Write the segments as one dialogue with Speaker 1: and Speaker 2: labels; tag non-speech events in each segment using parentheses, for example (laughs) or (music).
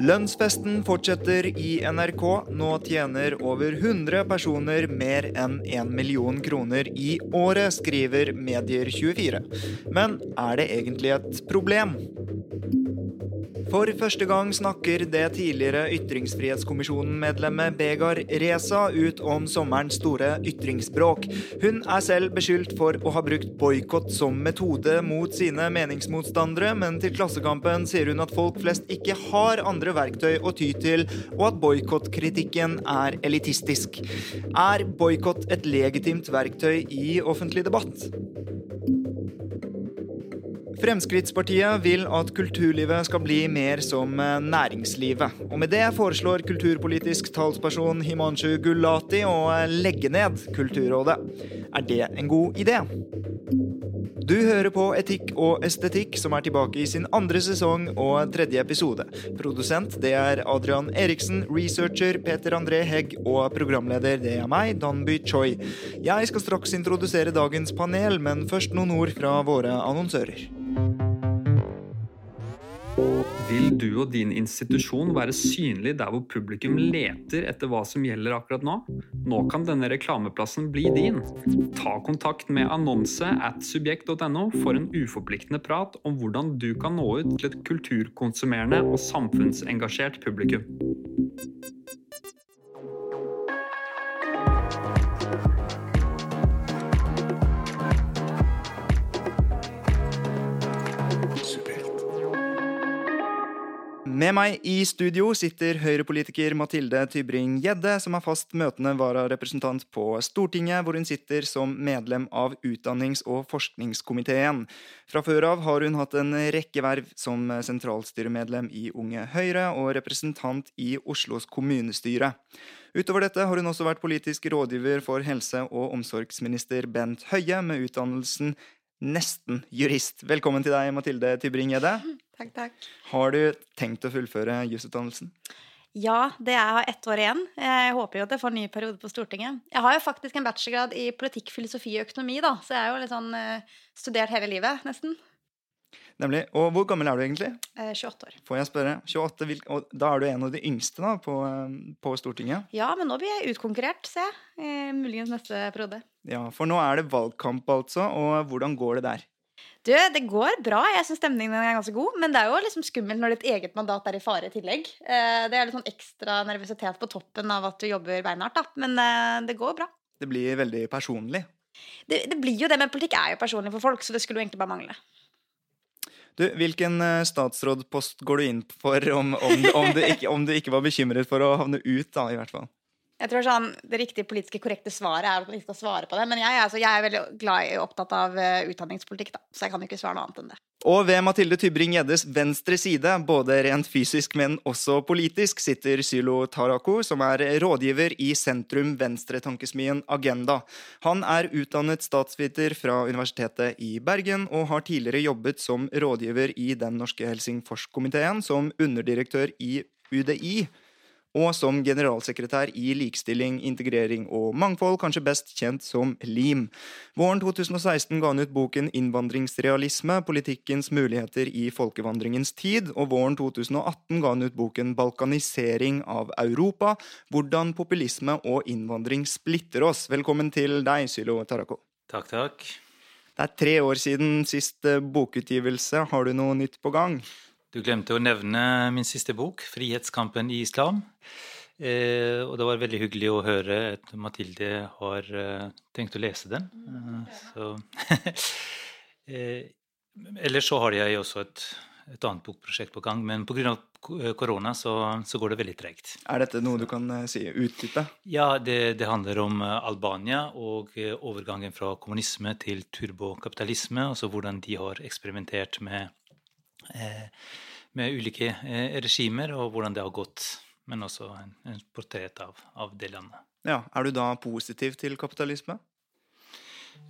Speaker 1: Lønnsfesten fortsetter i NRK. Nå tjener over 100 personer mer enn 1 million kroner i året, skriver Medier24. Men er det egentlig et problem? For første gang snakker det tidligere Ytringsfrihetskommisjonen-medlemmet Begar Reza ut om sommerens store ytringsspråk. Hun er selv beskyldt for å ha brukt boikott som metode mot sine meningsmotstandere, men til Klassekampen sier hun at folk flest ikke har andre verktøy å ty til, og at boikottkritikken er elitistisk. Er boikott et legitimt verktøy i offentlig debatt? Fremskrittspartiet vil at kulturlivet skal bli mer som eh, næringslivet. Og med det foreslår kulturpolitisk talsperson Himanshu Gulati å eh, legge ned Kulturrådet. Er det en god idé? Du hører på Etikk og estetikk, som er tilbake i sin andre sesong og tredje episode. Produsent det er Adrian Eriksen, researcher Peter André Hegg og programleder det er meg, Danby Choi. Jeg skal straks introdusere dagens panel, men først noen ord fra våre annonsører.
Speaker 2: Vil du og din institusjon være synlig der hvor publikum leter etter hva som gjelder akkurat nå? Nå kan denne reklameplassen bli din. Ta kontakt med annonse at subjekt.no for en uforpliktende prat om hvordan du kan nå ut til et kulturkonsumerende og samfunnsengasjert publikum.
Speaker 1: Med meg i studio sitter høyrepolitiker Mathilde Tybring-Gjedde, som er fast møtende vararepresentant på Stortinget, hvor hun sitter som medlem av utdannings- og forskningskomiteen. Fra før av har hun hatt en rekke verv som sentralstyremedlem i Unge Høyre og representant i Oslos kommunestyre. Utover dette har hun også vært politisk rådgiver for helse- og omsorgsminister Bent Høie, med utdannelsen nesten jurist. Velkommen til deg, Mathilde Tybring-Gjedde. (laughs)
Speaker 3: Takk, takk.
Speaker 1: Har du tenkt å fullføre jusutdannelsen?
Speaker 3: Ja, det er ett år igjen. Jeg håper jo at jeg får en ny periode på Stortinget. Jeg har jo faktisk en bachelorgrad i politikk, filosofi og økonomi, da, så jeg er jo litt sånn eh, studert hele livet, nesten.
Speaker 1: Nemlig. Og hvor gammel er du egentlig?
Speaker 3: Eh, 28 år.
Speaker 1: Får jeg spørre? 28, hvil- og da er du en av de yngste da, på, eh, på Stortinget?
Speaker 3: Ja, men nå blir jeg utkonkurrert, ser jeg. Eh, muligens neste periode.
Speaker 1: Ja, for nå er det valgkamp, altså. Og hvordan går det der?
Speaker 3: Du, det går bra. Jeg syns stemningen er ganske god. Men det er jo liksom skummelt når ditt eget mandat er i fare i tillegg. Eh, det er litt sånn ekstra nervøsitet på toppen av at du jobber beinhardt, da. Men eh, det går bra.
Speaker 1: Det blir veldig personlig.
Speaker 3: Det, det blir jo det, men politikk er jo personlig for folk, så det skulle jo egentlig bare mangle.
Speaker 1: Du, Hvilken eh, statsrådpost går du inn for om, om, om, du ikke, om du ikke var bekymret for å havne ut, da, i hvert fall?
Speaker 3: Jeg tror sånn, Det riktige politiske korrekte svaret er at man ikke skal svare på det. Men jeg, altså, jeg er veldig glad i opptatt av eh, utdanningspolitikk, da. så jeg kan jo ikke svare noe annet enn det.
Speaker 1: Og ved Mathilde Tybring-Gjeddes venstre side, både rent fysisk, men også politisk, sitter Sylo Tarako, som er rådgiver i sentrum-venstre-tankesmien Agenda. Han er utdannet statsviter fra Universitetet i Bergen, og har tidligere jobbet som rådgiver i Den norske Helsingforskomiteen, som underdirektør i UDI og som generalsekretær i Likestilling, integrering og mangfold, kanskje best kjent som LIM. Våren 2016 ga han ut boken Innvandringsrealisme politikkens muligheter i folkevandringens tid, og våren 2018 ga han ut boken Balkanisering av Europa hvordan populisme og innvandring splitter oss. Velkommen til deg, Sylo Tarako.
Speaker 4: Takk, takk.
Speaker 1: Det er tre år siden sist eh, bokutgivelse. Har du noe nytt på gang?
Speaker 4: Du glemte å nevne min siste bok, 'Frihetskampen i islam'. Eh, og det var veldig hyggelig å høre at Mathilde har eh, tenkt å lese den. Eh, så (laughs) eh, Ellers så har jeg også et, et annet bokprosjekt på gang, men pga. korona så, så går det veldig tregt.
Speaker 1: Er dette noe du kan eh, si utdype?
Speaker 4: Ja, det, det handler om eh, Albania og eh, overgangen fra kommunisme til turbokapitalisme. Altså hvordan de har eksperimentert med, eh, med ulike eh, regimer, og hvordan det har gått. Men også en, en portrett av, av det landet.
Speaker 1: Ja, Er du da positiv til kapitalisme?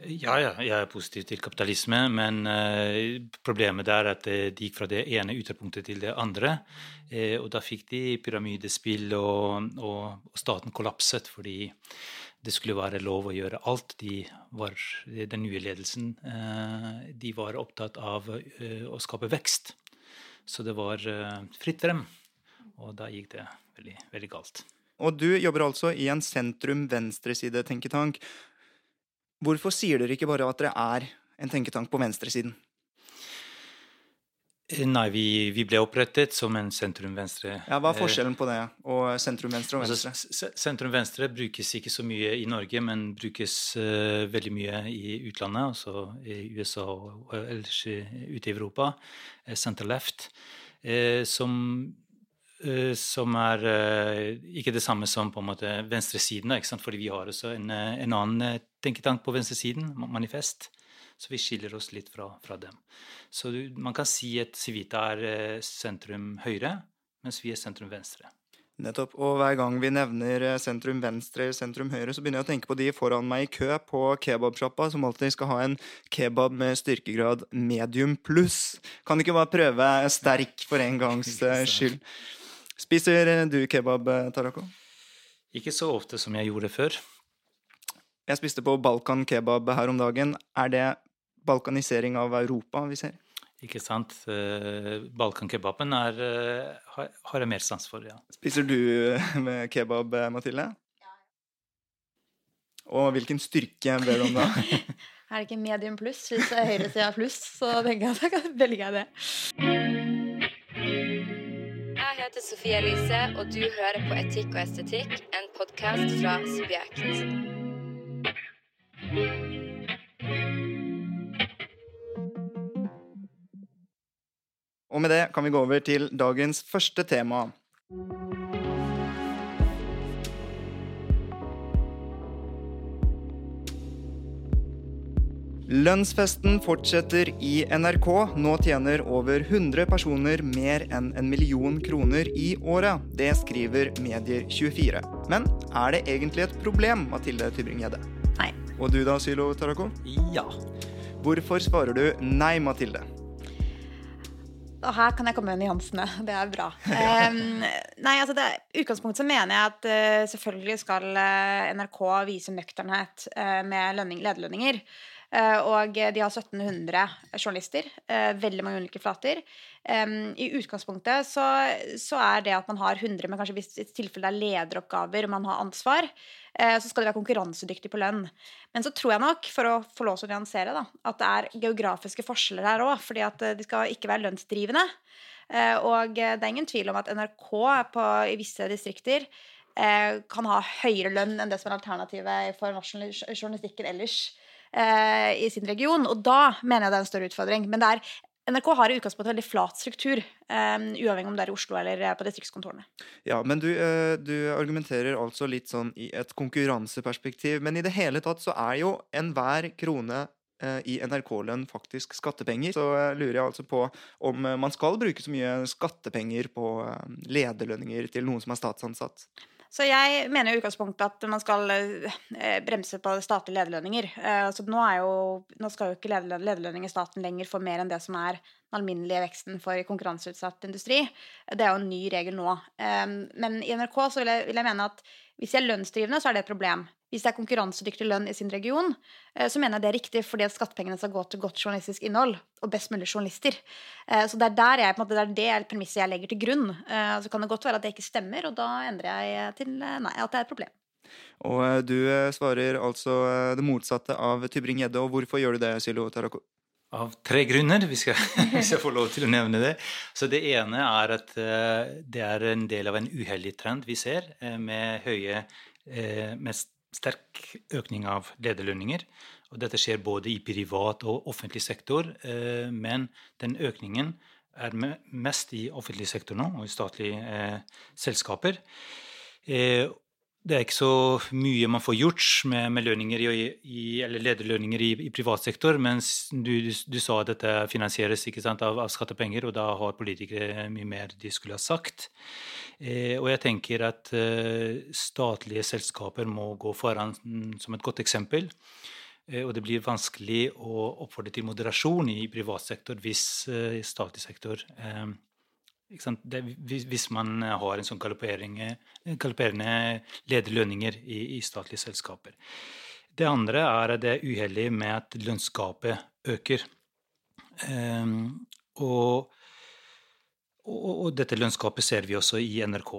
Speaker 4: Ja, ja, jeg er positiv til kapitalisme, men eh, problemet der er at det de gikk fra det ene ytterpunktet til det andre. Eh, og da fikk de pyramidespill, og, og, og staten kollapset fordi det skulle være lov å gjøre alt. De var, den nye ledelsen eh, de var opptatt av eh, å skape vekst. Så det var fritt frem. Og da gikk det veldig, veldig galt.
Speaker 1: Og du jobber altså i en sentrum-venstreside-tenketank. Hvorfor sier dere ikke bare at dere er en tenketank på venstresiden?
Speaker 4: Eh, nei, vi, vi ble opprettet som en sentrum-venstre.
Speaker 1: Ja, Hva er forskjellen på det og sentrum-venstre og venstre?
Speaker 4: Altså, sentrum-venstre brukes ikke så mye i Norge, men brukes uh, veldig mye i utlandet, altså i USA og ellers ute i Europa. Uh, Center-left. Uh, som Eh, som er eh, ikke det samme som på en måte venstresiden, fordi vi har også en, eh, en annen tenketank på venstresiden, Manifest. Så vi skiller oss litt fra, fra dem. Så du, man kan si at Civita er sentrum høyre, mens vi er sentrum venstre.
Speaker 1: Nettopp. Og hver gang vi nevner sentrum venstre eller sentrum høyre, så begynner jeg å tenke på de foran meg i kø på kebabsjappa, som alltid skal ha en kebab med styrkegrad medium pluss. Kan ikke bare prøve sterk for en gangs (laughs) skyld? Spiser eh, du kebab, eh, Tarako?
Speaker 4: Ikke så ofte som jeg gjorde før.
Speaker 1: Jeg spiste på Balkan kebab her om dagen. Er det balkanisering av Europa vi ser?
Speaker 4: Ikke sant. Eh, Balkankebaben er, har jeg mer sans for, ja.
Speaker 1: Spiser du med kebab, Mathilde? Ja. Og hvilken styrke ber du om da? (laughs)
Speaker 3: er det ikke medium pluss? Hvis høyresida er pluss, så tenker jeg at da velger jeg det
Speaker 5: heter Sofie Elise, og du hører på Etikk og estetikk, en podkast fra Subjekt.
Speaker 1: Og med det kan vi gå over til dagens første tema. Lønnsfesten fortsetter i NRK. Nå tjener over 100 personer mer enn en million kroner i året. Det skriver Medier24. Men er det egentlig et problem, Mathilde Tybring-Gjedde?
Speaker 3: Nei.
Speaker 1: Og du da, Sylo Tarako?
Speaker 4: Ja.
Speaker 1: Hvorfor svarer du nei, Mathilde?
Speaker 3: Og her kan jeg komme med nyansene. Det er bra. (laughs) Um, nei, altså det, utgangspunktet så mener jeg at uh, selvfølgelig skal uh, NRK vise nøkternhet uh, med lønning, lederlønninger. Og de har 1700 journalister. Veldig mange ulike flater. I utgangspunktet så, så, er det at man har 100, men kanskje hvis i tilfelle det er lederoppgaver og man har ansvar, så skal de være konkurransedyktige på lønn. Men så tror jeg nok, for å få lov til å nyansere, da, at det er geografiske forskjeller her òg. fordi at de skal ikke være lønnsdrivende. Og det er ingen tvil om at NRK på, i visse distrikter kan ha høyere lønn enn det som er alternativet for journalistikken ellers eh, i sin region. Og da mener jeg det er en større utfordring. Men det er NRK har i utgangspunktet veldig flat struktur, um, uavhengig om det er i Oslo eller eh, på distriktskontorene.
Speaker 1: Ja, men du, uh, du, argumenterer altså litt sånn i et konkurranseperspektiv. Men i det hele tatt så er jo enhver krone i NRK-lønn faktisk skattepenger. Så lurer jeg altså på om man skal bruke så mye skattepenger på lederlønninger til noen som er statsansatt.
Speaker 3: Så jeg mener i utgangspunktet at man skal eh, bremse på statlige lederlønninger. Eh, så nå, jo, nå skal jo ikke lederlønning i staten lenger få mer enn det som er den alminnelige veksten for konkurranseutsatt industri. Det er jo en ny regel nå. Eh, men i NRK så vil jeg, vil jeg mene at hvis de er lønnsdrivende, så er det et problem. Hvis det er konkurransedyktig lønn i sin region, eh, så mener jeg det er riktig, fordi at skattepengene skal gå til godt journalistisk innhold og best mulig journalister. Eh, så det er der jeg, på en måte, det er det premisset jeg legger til grunn. Eh, så kan det godt være at det ikke stemmer, og da endrer jeg til nei, at det er et problem.
Speaker 1: Og du svarer altså det motsatte av Tybring-Gjedde, og hvorfor gjør du det, Silo Tarako?
Speaker 4: Av tre grunner, hvis jeg, (laughs) hvis jeg, får lov til å nevne det. Så Det ene er at det er en del av en uheldig trend vi ser, med høye mest sterk økning av lederlønninger. Og dette skjer både i privat og offentlig sektor, eh, men den økningen er mest i offentlig sektor nå, og i statlige eh, selskaper. Det er ikke så mye man får gjort med, med lønninger i, i, eller lederlønninger i, i privat sektor, mens du, du, sa at dette finansieres sant, av, av, skattepenger, og da har politikere mye mer de skulle ha sagt. Eh, og jeg tenker at eh, statlige selskaper må gå foran som et godt eksempel. Eh, og det blir vanskelig å oppfordre til moderasjon i privat sektor hvis eh, statlig sektor eh, det, hvis man har en sånn galopperende lederlønninger i, i, statlige selskaper. Det andre er at det er uheldig med at lønnsgapet øker. Um, og og, og dette lønnsgapet ser vi også i NRK.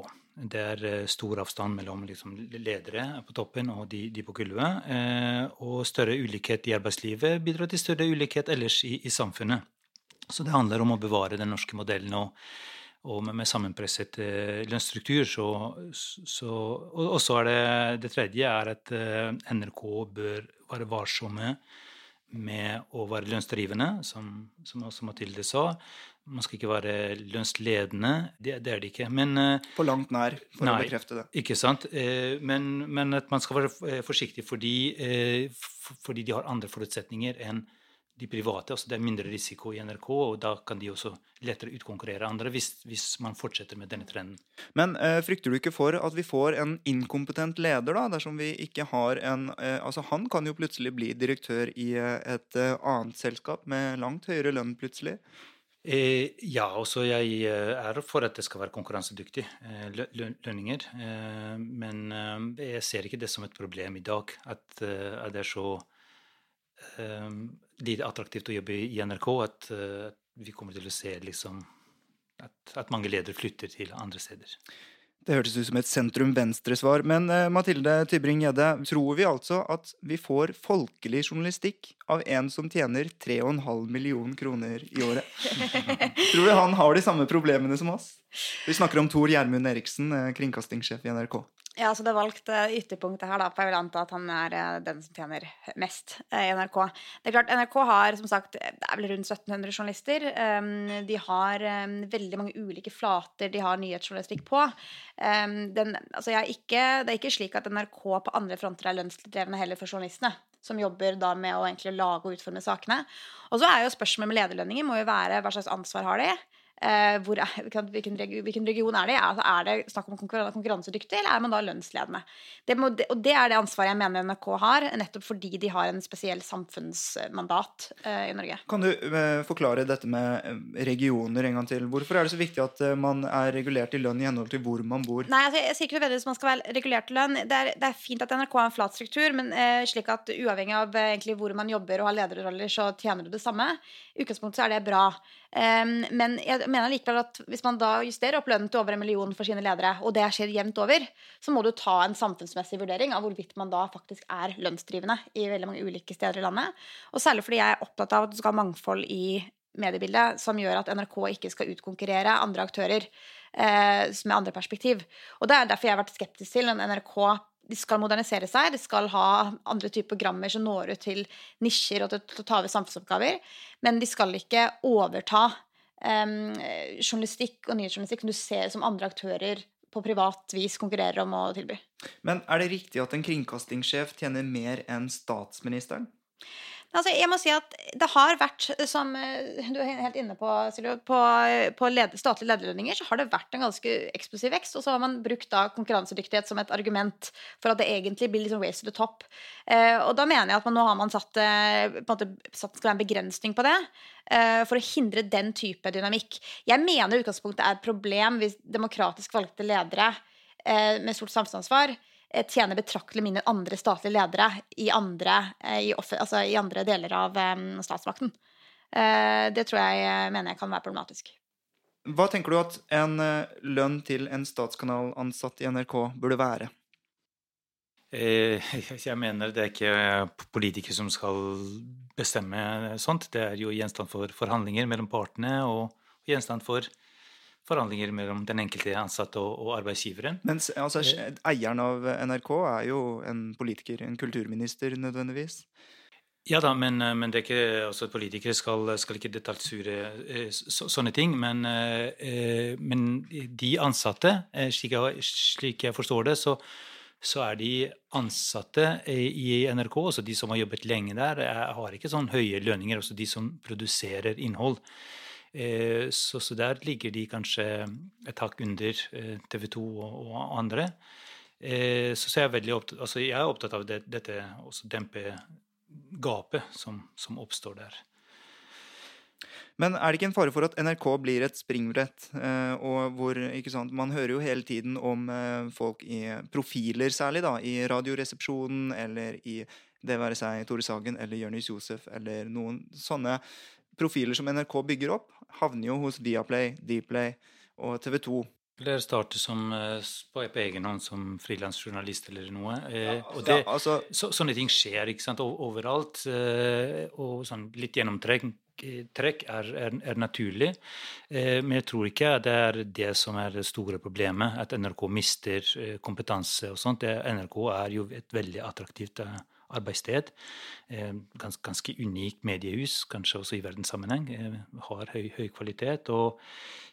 Speaker 4: Det er eh, stor avstand mellom liksom, ledere på toppen og de, de på gulvet. Uh, og større ulikhet i arbeidslivet bidrar til større ulikhet ellers i, i samfunnet. Så det handler om å bevare den norske modellen. og, og med, med sammenpresset eh, lønnsstruktur. Så, så, og, så er det det tredje er at eh, NRK bør være varsomme med å være lønnsdrivende, som, som også Mathilde sa. Man skal ikke være lønnsledende. Det, det er det ikke. Men, eh,
Speaker 1: På langt nær, for
Speaker 4: nei,
Speaker 1: å bekrefte det.
Speaker 4: Ikke sant. Men, men, at man skal være forsiktig fordi, fordi de har andre forutsetninger enn de private. altså Det er mindre risiko i NRK, og da kan de også lettere utkonkurrere andre hvis, hvis man fortsetter med denne trenden.
Speaker 1: Men eh, frykter du ikke for at vi får en inkompetent leder, da, dersom vi ikke har en eh, Altså, han kan jo plutselig bli direktør i et eh, annet selskap med langt høyere lønn plutselig.
Speaker 4: Eh, ja, også jeg er for at det skal være konkurransedyktig eh, lønninger. Eh, men jeg ser ikke det som et problem i dag at, at det er så lite attraktivt å jobbe i NRK at vi kommer til å se liksom, at, at mange ledere flytter til andre steder.
Speaker 1: Det hørtes ut som et sentrum-venstre-svar. Men uh, Mathilde Tybring-Gjedde, tror vi altså at vi får folkelig journalistikk av en som tjener 3,5 millioner kroner i året? (laughs) tror du han har de samme problemene som oss? Vi snakker om Tor Gjermund Eriksen, uh, kringkastingssjef i NRK.
Speaker 3: Ja, så det valgte ytterpunktet her, da, for jeg vil anta at han er uh, den som tjener mest i NRK. Det er klart, NRK har som sagt det er vel rundt 1700 journalister. Um, de har um, veldig mange ulike flater de har nyhetsjournalistikk på. Um, den, altså ikke, det er ikke slik at NRK på andre fronter er lønnsdrevne heller for journalistene, som jobber da med å egentlig lage og utforme sakene. Og så er jo spørsmålet med lederlønninger må jo være hva slags ansvar har de? Eh, er, hvilken, region er det? Altså, er det snakk om konkurransedyktig, eller er man da lønnsledende? Det må, og det er det ansvaret jeg mener NRK har, nettopp fordi de har en spesiell samfunnsmandat eh, i Norge.
Speaker 1: Kan du eh, forklare dette med regioner en gang til? Hvorfor er det så viktig at man er regulert i lønn i henhold til hvor man bor?
Speaker 3: Nei, altså, Jeg sier ikke nødvendigvis man skal være regulert i lønn. Det er, det er, fint at NRK har en flat struktur, men eh, slik at uavhengig av eh, hvor man jobber og har lederroller, så tjener du det samme. I utgangspunktet så er det bra. Men jeg mener likevel at hvis man da justerer opp lønnen til over en million for sine ledere, og det skjer jevnt over, så må du ta en samfunnsmessig vurdering av hvorvidt man da faktisk er lønnsdrivende i veldig mange ulike steder i landet. Og særlig fordi jeg er opptatt av at du skal ha mangfold i mediebildet som gjør at NRK ikke skal utkonkurrere andre aktører eh, med andre perspektiv. Og det er derfor jeg har vært skeptisk til når NRK de skal modernisere seg, de skal ha andre typer programmer som når ut til nisjer og til å ta over samfunnsoppgaver, men de skal ikke overta um, journalistikk og nyhetsjournalistikk som du ser som andre aktører på privat vis konkurrerer om å tilby.
Speaker 1: Men er det riktig at en kringkastingssjef tjener mer enn statsministeren?
Speaker 3: Altså, jeg må si at det har vært, som eh, du er helt inne på, Silje, på, på led, statlige lederlønninger, så har det vært en ganske eksplosiv vekst. Og så har man brukt da konkurransedyktighet som et argument for at det egentlig blir liksom race to the top. Eh, og da mener jeg at man, nå har man satt, eh, på en måte, en begrensning på det. Eh, for å hindre den type dynamikk. Jeg mener utgangspunktet er et problem hvis demokratisk valgte ledere eh, med stort samfunnsansvar tjener betraktelig mindre enn andre statlige ledere i andre, i offer, altså i andre deler av um, statsmakten. Det tror jeg mener jeg kan være problematisk.
Speaker 1: Hva tenker du at en lønn til en statskanalansatt i NRK burde være? (laughs)
Speaker 4: Jeg mener det er ikke politikere som skal bestemme sånt. Det er jo gjenstand for forhandlinger mellom partene og gjenstand for forhandlinger mellom den enkelte ansatte og, og arbeidsgiveren.
Speaker 1: Men altså, eieren av NRK er jo en politiker, en kulturminister nødvendigvis?
Speaker 4: Ja da, men, men det er ikke, altså, politikere skal, skal ikke detaljsure eh, så, sånne ting. Men, eh, men, de ansatte, eh, slik jeg, slik jeg forstår det, så, så, er de ansatte i NRK, altså de som har jobbet lenge der, har ikke sånn høye lønninger. Altså de som produserer innhold. Eh, så, så, der ligger de kanskje et hakk under eh, TV 2 og, og andre. Eh, så, så er jeg, veldig opptatt, altså jeg er opptatt av det, dette å dempe gapet som, som, oppstår der.
Speaker 1: Men er det ikke en fare for at NRK blir et springbrett? og hvor, ikke sant, Man hører jo hele tiden om folk i profiler, særlig da, i Radioresepsjonen eller i det være seg Tore Sagen eller Jonis Josef eller noen sånne profiler som NRK bygger opp, havner jo hos Viaplay, Dplay og TV 2.
Speaker 4: Dere starter som, eh, på, egen hånd som frilansjournalist eller noe. Eh, og
Speaker 1: Ja, altså,
Speaker 4: så, sånne ting skjer ikke sant, overalt. Eh, og sånn litt gjennomtrekk trekk er, er, er naturlig. Eh, men jeg tror ikke det er det som er det store problemet, at NRK mister kompetanse og sånt. Det, NRK er jo et veldig attraktivt arbeidssted. Eh, gans, ganske unikt mediehus, kanskje også i verdenssammenheng. Eh, har høy, høy kvalitet. Og,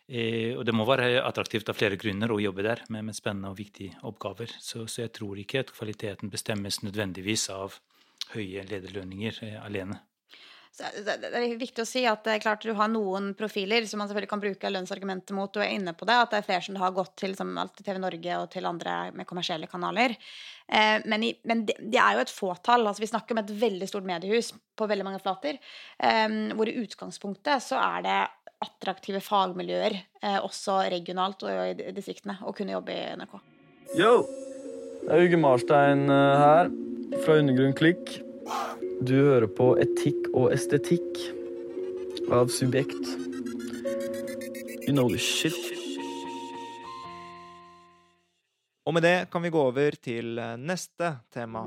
Speaker 4: eh, og det må være attraktivt av flere grunner å jobbe der med, med spennende og viktige oppgaver. Så, så jeg tror ikke at kvaliteten bestemmes nødvendigvis av høye lederlønninger alene.
Speaker 3: Så det er viktig å si at det er klart du har noen profiler som man selvfølgelig kan bruke lønnsargumentet mot. Du er inne på det, at det er flere som har gått til som alt til TV Norge og til andre med kommersielle kanaler. Eh, men i, men det, det er jo et fåtall. altså Vi snakker om et veldig stort mediehus på veldig mange flater. Eh, hvor i utgangspunktet så er det attraktive fagmiljøer, eh, også regionalt og i distriktene, å kunne jobbe i NRK.
Speaker 6: Yo! Det er Uge Marstein eh, her, fra Undergrunn Klikk. Du hører på Etikk og estetikk av Subjekt. You know the shit.
Speaker 1: Og med det kan vi gå over til eh, neste tema.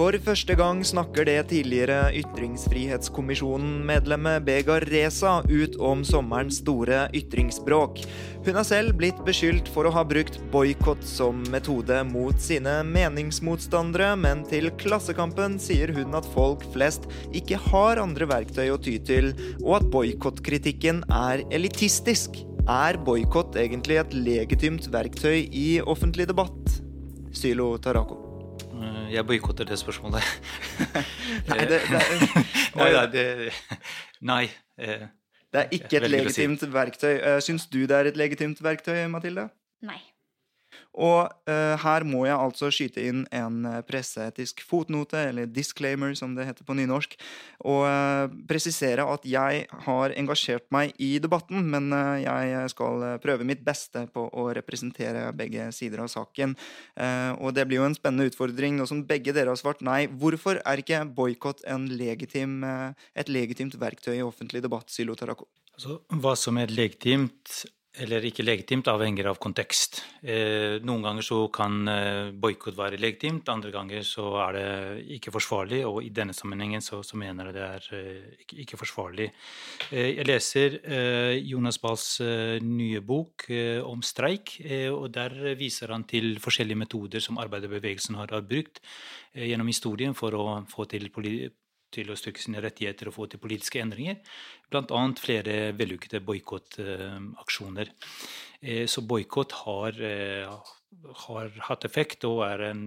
Speaker 1: For første gang snakker det tidligere Ytringsfrihetskommisjonen-medlemmet Begar Reza ut om sommerens store ytringsbråk. Hun har selv blitt beskyldt for å ha brukt boikott som metode mot sine meningsmotstandere, men til Klassekampen sier hun at folk flest ikke har andre verktøy å ty til, og at boikottkritikken er elitistisk. Er boikott egentlig et legitimt verktøy i offentlig debatt? Sylo Tarako.
Speaker 4: Jeg boikotter det spørsmålet. (laughs)
Speaker 1: Nei, det, det, (laughs)
Speaker 4: nei, nei, det, nei. eh,
Speaker 1: det er ikke et
Speaker 4: legitimt si.
Speaker 1: verktøy. Eh, Syns du det er et legitimt verktøy, Mathilde?
Speaker 3: Nei.
Speaker 1: Og eh, her må jeg altså skyte inn en eh, presseetisk fotnote, eller disclaimer som det heter på nynorsk, og eh, presisere at jeg har engasjert meg i debatten, men eh, jeg skal eh, prøve mitt beste på å representere begge sider av saken. Eh, og det blir jo en spennende utfordring nå som begge dere har svart nei. Hvorfor er ikke boikott legitim, et legitimt verktøy i offentlig debatt, Sylo Tarako?
Speaker 4: Altså, hva som er legitimt eller ikke legitimt, avhenger av kontekst. Eh, noen ganger så kan eh, boikott være legitimt, andre ganger så er det ikke forsvarlig, og i denne sammenhengen så, så mener jeg det er eh, ikke, ikke forsvarlig. Eh, jeg leser eh, Jonas Bahls eh, nye bok om streik, og der viser han til forskjellige metoder som arbeiderbevegelsen har, har brukt gjennom historien for å få til poli til å styrke sine rettigheter og få til politiske endringer. Bl.a. flere vellykkede boikottaksjoner. Så boikott har, eh, har hatt effekt og er en,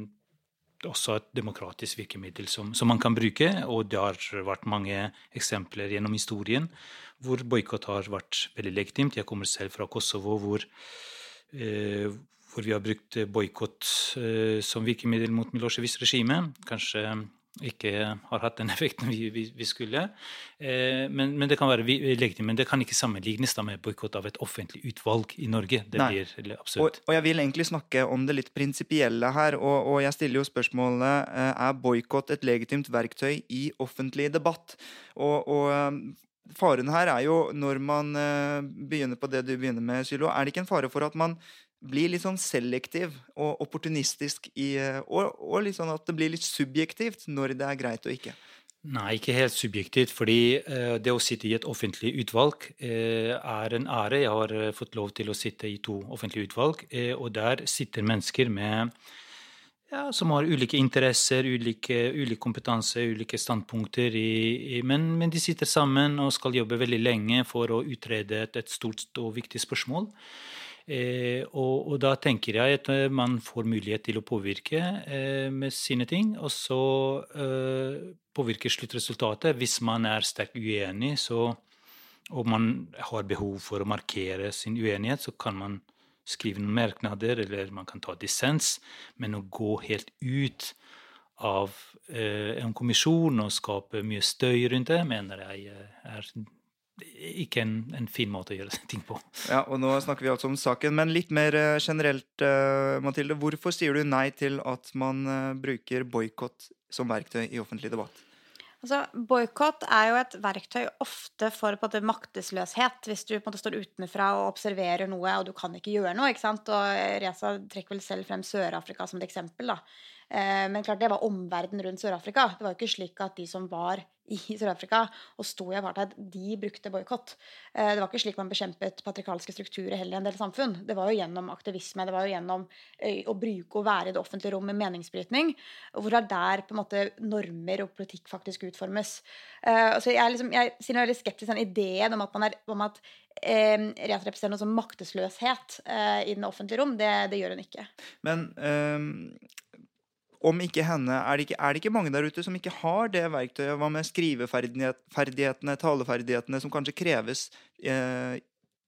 Speaker 4: også et demokratisk virkemiddel som, som man kan bruke. Og det har vært mange eksempler gjennom historien hvor boikott har vært veldig legitimt. Jeg kommer selv fra Kosovo, hvor, eh, hvor vi har brukt boikott eh, som virkemiddel mot Milosevics regime. Kanskje ikke har hatt den (laughs) effekten vi, vi, vi skulle. Eh, men, men det kan være legitimt. Men det kan ikke sammenlignes med boikott av et offentlig utvalg i Norge. Det
Speaker 1: Nei.
Speaker 4: blir eller
Speaker 1: Og,
Speaker 4: absurd.
Speaker 1: og jeg vil egentlig snakke om det litt prinsipielle her, og, og jeg stiller jo spørsmålet eh, er boikott et legitimt verktøy i offentlig debatt. Og, og eh, faren her er jo når man eh, begynner på det du begynner med, Sylo, er det ikke en fare for at man blir litt sånn selektiv og opportunistisk i eh, og, og litt sånn at det blir litt subjektivt når det er greit og ikke?
Speaker 4: Nei, ikke helt subjektivt. fordi eh, det å sitte i et offentlig utvalg eh, er en ære. Jeg har fått lov til å sitte i to offentlige utvalg, og der sitter mennesker med ja, som har ulike interesser, ulike, ulik kompetanse, ulike standpunkter. I, i, men, men de sitter sammen og skal jobbe veldig lenge for å utrede et, et stort og viktig spørsmål. Eh, og, og da tenker jeg at eh, man får mulighet til å påvirke eh, med sine ting, og så eh, påvirke sluttresultatet. Hvis man er sterkt uenig, så, og man har behov for å markere sin uenighet, så kan man skrive noen merknader, eller man kan ta dissens, men å gå helt ut av eh, en kommisjon og skape mye støy rundt det, mener jeg eh, er ikke en, en fin måte å gjøre (laughs) ting på.
Speaker 1: Ja, og nå snakker vi altså om saken, men litt mer eh, generelt, eh, Mathilde. Hvorfor sier du nei til at man eh, bruker boikott som verktøy i offentlig debatt?
Speaker 3: Altså, Boikott er jo et verktøy ofte for på en måte, maktesløshet. Hvis du på en måte står utenfra og observerer noe, og du kan ikke gjøre noe. ikke sant? Og Reza trekker vel selv frem Sør-Afrika som et eksempel. da. Eh, men klart det var omverdenen rundt Sør-Afrika. Det var jo ikke slik at de som var i Sør-Afrika og sto i apartheid, de brukte boikott. Eh, det var ikke slik man bekjempet patrikalske strukturer heller i en del samfunn. Det var jo gjennom aktivisme, det var jo gjennom eh, å bruke og være i det offentlige rom med meningsbrytning. Hvor er der på en måte normer og politikk faktisk utformes. Så jeg, er liksom, jeg er veldig skeptisk til den ideen om at man er om at eh, representerer noe som maktesløshet eh, i den offentlige rom. Det, det, gjør hun ikke.
Speaker 1: Men eh, om ikke henne, er det ikke, er det ikke, mange der ute som ikke har det verktøyet? Hva med skriveferdighetene, taleferdighetene, som kanskje kreves eh,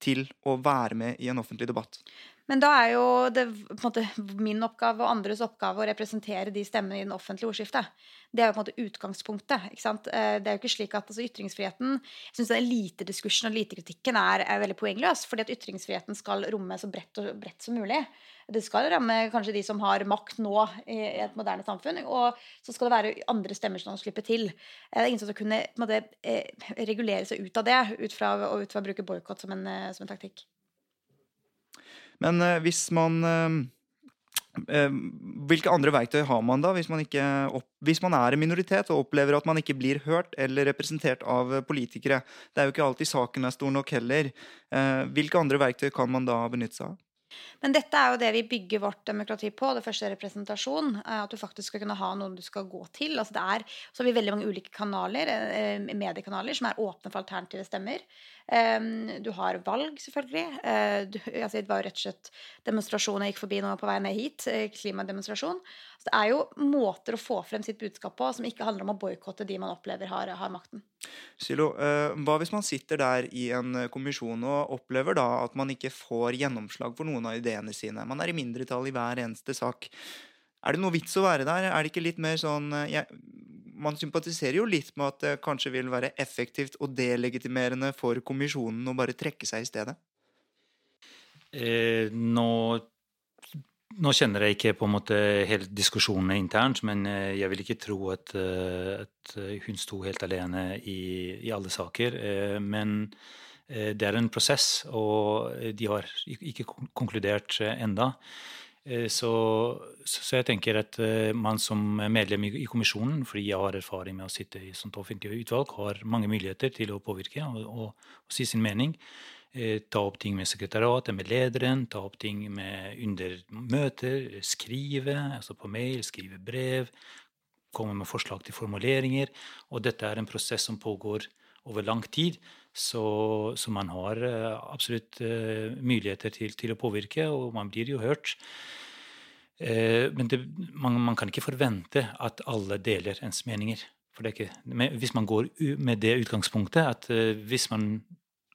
Speaker 1: til å være med i en offentlig debatt?
Speaker 3: Men da er jo det måte, min oppgave og andres oppgave å representere de stemmene i den offentlige ordskiftet. Det er jo på en måte utgangspunktet. ikke sant? Eh, det er jo ikke slik at altså, Ytringsfriheten jeg synes Elitediskursen og elitekritikken er, er veldig poengløs. fordi at ytringsfriheten skal romme så bredt, og, bredt som mulig. Det skal ramme kanskje de som har makt nå i et moderne samfunn. Og så skal det være andre stemmer som slipper til. Eh, det er ingen som skal kunne måte, eh, regulere seg ut av det ut fra, og ut fra å bruke boikott som, som en taktikk.
Speaker 1: Men eh, hvis man eh, eh, hvilke andre verktøy har man da hvis man, opp, hvis man, er en minoritet og opplever at man ikke blir hørt eller representert av politikere? Det er jo ikke alltid saken er stor nok heller. Hvilke andre verktøy kan man da benytte seg av?
Speaker 3: Men dette er jo det vi bygger vårt demokrati på. Det første er representasjon. At du faktisk skal kunne ha noen du skal gå til. Altså det er, så har vi veldig mange ulike kanaler, mediekanaler som er åpne for alternative stemmer. Du har valg, selvfølgelig. Eh, altså, det var jo rett og slett demonstrasjon jeg gikk forbi nå på vei ned hit. Eh, klimademonstrasjon. Så det er jo måter å få frem sitt budskap på som ikke handler om å boikotte de man opplever har, har makten.
Speaker 1: Silo, eh, hva hvis man sitter der i en kommisjon og opplever da at man ikke får gjennomslag for noen av ideene sine? Man er i mindretall i hver eneste sak. Er det noe vits å være der? Er det ikke litt mer sånn jeg, man sympatiserer jo litt med at det kanskje vil være effektivt og delegitimerende for kommisjonen å bare trekke seg i stedet?
Speaker 4: Eh, nå, nå, kjenner jeg ikke på en måte hele diskusjonene internt, men eh, jeg vil ikke tro at, eh, at hun sto helt alene i, i alle saker. Eh, men det er en prosess, og de har ikke konkludert enda. Eh, så, så, jeg tenker at eh, man som medlem i, kommisjonen, fordi jeg har erfaring med å sitte i sånt offentlig utvalg, har mange muligheter til å påvirke og, og, og si sin mening. Eh, ta opp ting med sekretariatet, med lederen, ta opp ting med under møter, skrive, altså på mail, skrive brev, komme med forslag til formuleringer. Og dette er en prosess som pågår over lang tid. Så, så man har uh, absolutt uh, muligheter til, til, å påvirke, og man blir jo hørt. Uh, men det, man, man, kan ikke forvente at alle deler ens meninger. Er ikke, hvis man går med det utgangspunktet at hvis, man,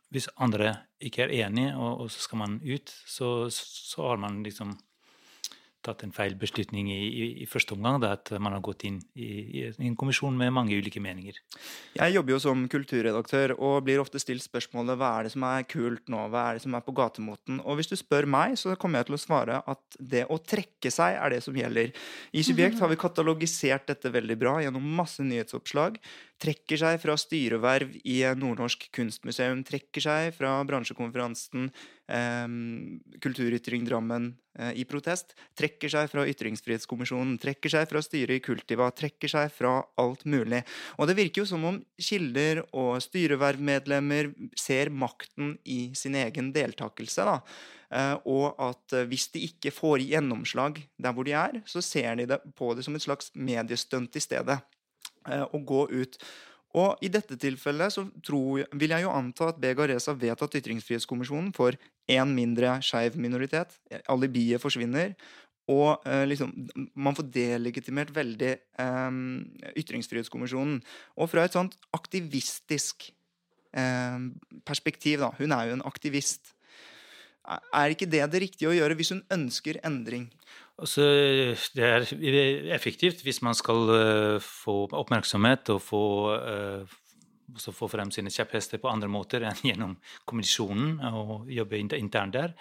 Speaker 4: hvis andre ikke er enige, og, og, så skal man ut, så, så har man liksom tatt en feil beslutning i, i, i første omgang. Da, at man har gått inn i, i, en kommisjon med mange ulike meninger.
Speaker 1: Jeg jobber jo som kulturredaktør og blir ofte stilt spørsmålet hva er det som er kult nå, hva er det som er på gatemoten? Og hvis du spør meg, så kommer jeg til å svare at det å trekke seg er det som gjelder. I Subjekt har vi katalogisert dette veldig bra gjennom masse nyhetsoppslag trekker seg fra styreverv i Nordnorsk kunstmuseum, trekker seg fra bransjekonferansen eh, Kulturytring Drammen i protest, trekker seg fra Ytringsfrihetskommisjonen, trekker seg fra styret i Kultiva, trekker seg fra alt mulig. Og det virker jo som om kilder og styrevervmedlemmer ser makten i sin egen deltakelse. da. Uh, og at hvis de ikke får gjennomslag der hvor de er, så ser de på det som et slags mediestunt i stedet. Eh, å gå ut. Og I dette tilfellet så tror, vil jeg jo anta at Bega Reza vet at Ytringsfrihetskommisjonen får én mindre skeiv minoritet. Alibiet forsvinner. Og eh, liksom, man får delegitimert veldig eh, Ytringsfrihetskommisjonen. Og fra et sånt aktivistisk eh, perspektiv, da Hun er jo en aktivist. Er ikke det det riktige å gjøre hvis hun ønsker endring?
Speaker 4: Altså, det er effektivt hvis man skal uh, få oppmerksomhet og få, uh, få frem sine kjepphester på andre måter enn gjennom kommisjonen og jobbe internt der.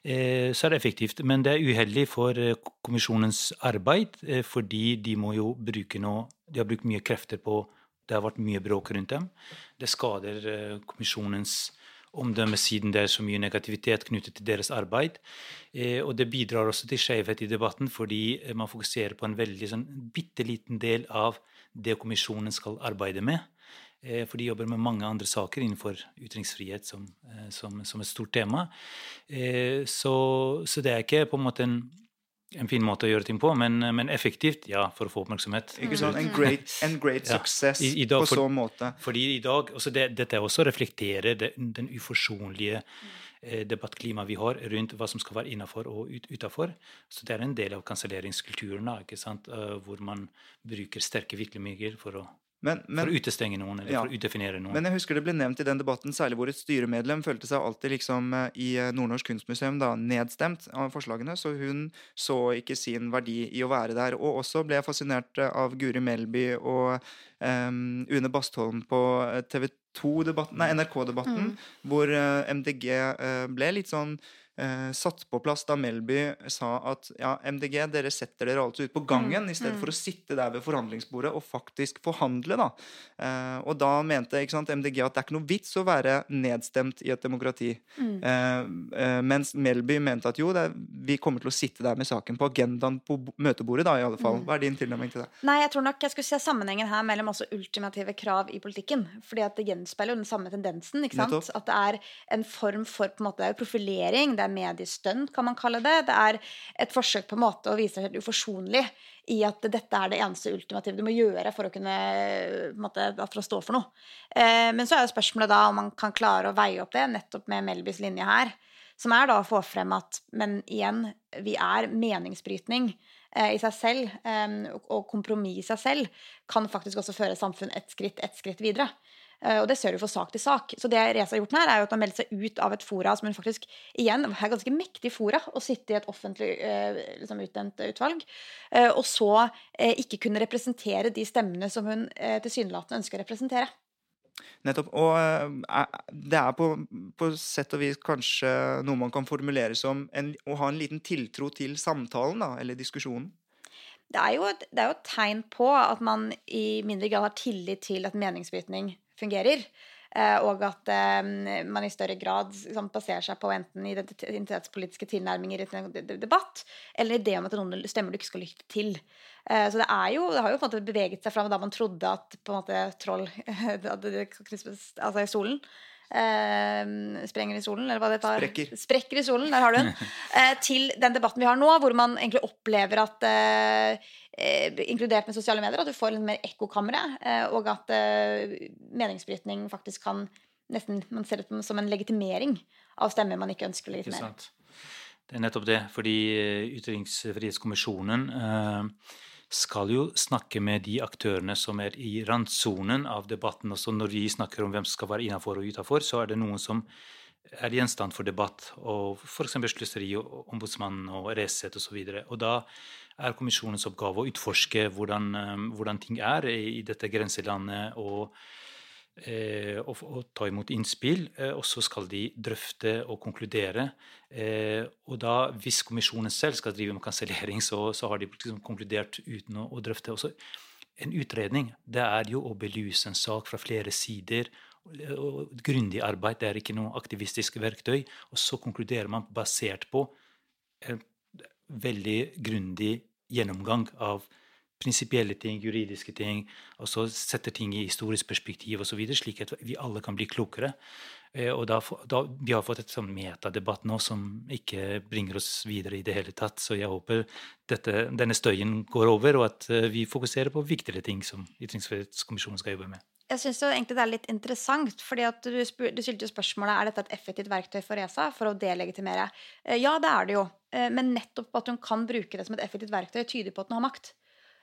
Speaker 4: Uh, så er det effektivt. Men det er uheldig for kommisjonens arbeid, fordi de må jo bruke noe De har brukt mye krefter på Det har vært mye bråk rundt dem. Det skader kommisjonens kommisjonens omdømme siden det er så mye negativitet knyttet til deres arbeid. Eh, og det bidrar også til skjevhet i debatten, fordi man fokuserer på en veldig sånn bitte liten del av det kommisjonen skal arbeide med. Eh, for de jobber med mange andre saker innenfor ytringsfrihet som, eh, som, som et stort tema. Eh, så, så, det er ikke på en måte en, en fin måte å gjøre ting på, men, men, effektivt, ja, for å få oppmerksomhet.
Speaker 1: Ikke sant? en great, great ja. i dag, på så måte.
Speaker 4: Fordi i dag, også det, Dette også reflekterer det, den uforsonlige eh, debattklimaet vi har rundt hva som skal være innafor og ut, utafor. Så det er en del av kanselleringskulturen, uh, hvor man bruker sterke virkemidler for å men, men, for å utestenge noen, eller ja. for å udefinere noen.
Speaker 1: Men jeg husker det ble nevnt i den debatten, særlig hvor et styremedlem følte seg alltid liksom eh, i eh, Nordnorsk Kunstmuseum da, nedstemt av forslagene, så hun så ikke sin verdi i å være der. Og også ble jeg fascinert eh, av Guri Melby og um, Une Bastholm på TV 2-debatten, nei, NRK-debatten, mm. hvor uh, MDG uh, ble litt sånn eh, satt på plass da Melby sa at ja, MDG, dere setter dere altså ut på gangen mm. i stedet mm. for å sitte der ved forhandlingsbordet og faktisk forhandle. da. Eh, og da mente ikke sant, MDG at det er ikke noe vits å være nedstemt i et demokrati. Mm. Eh, eh mens Melby mente at jo, er, vi kommer til å sitte der med saken på agendaen på møtebordet. da i alle fall. Mm. Hva er din tilnærming til det?
Speaker 3: Nei, Jeg tror nok jeg skulle se sammenhengen her mellom også ultimative krav i politikken. fordi at det gjenspeiler jo den samme tendensen. ikke sant? Nettopp. At det er en form for på en måte, profilering. det er mediestunt, kan man kalle det. Det er et forsøk på en måte å vise seg uforsonlig i at dette er det eneste ultimative du må gjøre for å kunne måte, for å stå for noe. Eh, men så er jo spørsmålet da om man kan klare å veie opp det, nettopp med Melbys linje her. Som er da å få frem at Men igjen, vi er meningsbrytning eh, i seg selv, eh, og kompromiss i seg selv, kan faktisk også føre samfunn et skritt, et skritt videre. Eh, og det ser du fra sak til sak. Så det Reza har gjort her, er jo at han melder seg ut av et fora som hun faktisk igjen er ganske mektig fora å sitte i et offentlig eh, liksom, utnevnt utvalg, eh, og så ikke kunne representere de stemmene som hun tilsynelatende ønsker å representere.
Speaker 1: Nettopp. Og det er på, på, sett og vis kanskje noe man kan formulere som en, å ha en liten tiltro til samtalen, da, eller diskusjonen?
Speaker 3: Det er, et, det er, jo et, tegn på at man i mindre grad har tillit til at meningsbrytning fungerer. Eh, og at eh, man i større grad liksom, baserer seg på enten identitetspolitiske tilnærminger i en debatt, eller idé om at noen stemmer du ikke skal lytte til. Eh, så det, jo, det har jo på en måte beveget seg fram da man trodde at på en måte troll (laughs) altså i solen eh, sprenger i solen, eller hva det heter.
Speaker 1: Sprekker.
Speaker 3: Sprekker i solen, der har du den. (laughs) Eh, til den debatten vi har nå, hvor man egentlig opplever at eh, eh Inkludert med sosiale medier, at du får litt mer ekkokamre, eh, og at eh, meningsbrytning faktisk kan nesten Man ser det som en legitimering av stemmer man ikke ønsker å legitimere.
Speaker 4: Det er nettopp det, fordi Ytringsfrihetskommisjonen eh, skal jo snakke med de aktørene som er i randsonen av debatten. Også når vi snakker om hvem som skal være innafor og utafor, så er det noen som er gjenstand for debatt, og f.eks. Slusseri, Ombudsmannen og Resett osv. Og, og da er kommisjonens oppgave å utforske hvordan, eh, hvordan ting er i dette grenselandet. og og, og, ta imot innspill. Eh, og så skal de drøfte og konkludere. Eh, og da, hvis kommisjonen selv skal drive med kansellering, så, så, har de liksom konkludert uten å, å drøfte. Også en utredning det er jo å belyse en sak fra flere sider. og Grundig arbeid. Det er ikke noe aktivistisk verktøy. Og så konkluderer man basert på en veldig grundig gjennomgang av prinsipielle ting, juridiske ting, og så setter ting i historisk perspektiv osv., slik at vi alle kan bli klokere. Eh, og da, da, Vi har fått et sånn metadebatt nå som ikke bringer oss videre i det hele tatt. Så jeg håper dette, denne støyen går over, og at eh, vi fokuserer på viktigere ting som Ytringsfrihetskommisjonen skal jobbe med.
Speaker 3: Jeg syns egentlig det er litt interessant, fordi at du, spør, du stilte spørsmålet er dette et effektivt verktøy for ESA for å delegitimere. Eh, ja, det er det jo. Men nettopp at hun kan bruke det som et effektivt verktøy, tyder på at hun har makt.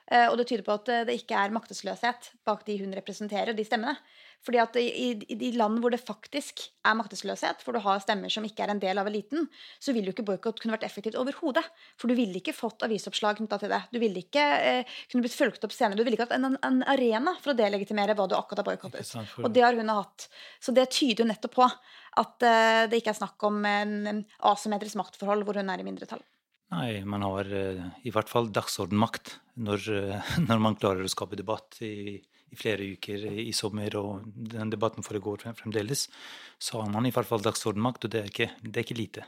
Speaker 3: Eh, og det tyder på at eh, det ikke er maktesløshet bak de hun representerer, de stemmene. Fordi at i, i de land hvor det faktisk er maktesløshet, hvor du har stemmer som ikke er en del av eliten, så vil jo ikke boikott kunne vært effektivt overhodet. For du ville ikke fått avisoppslag knytta til det. Du ville ikke eh, kunne blitt fulgt opp senere. Du ville ikke hatt en, en arena for å delegitimere hva du akkurat har boikottet. Og det har hun hatt. Så det tyder jo nettopp på at eh, det ikke er snakk om en asymmetrisk maktforhold hvor hun er i mindretall.
Speaker 4: Nei, man har uh, i hvert fall dagsordenmakt når, uh, (laughs) når, man klarer å skape debatt i, i flere uker i sommer, og den debatten foregår fremdeles, så har man i hvert fall dagsordenmakt, og det er ikke, det er ikke lite.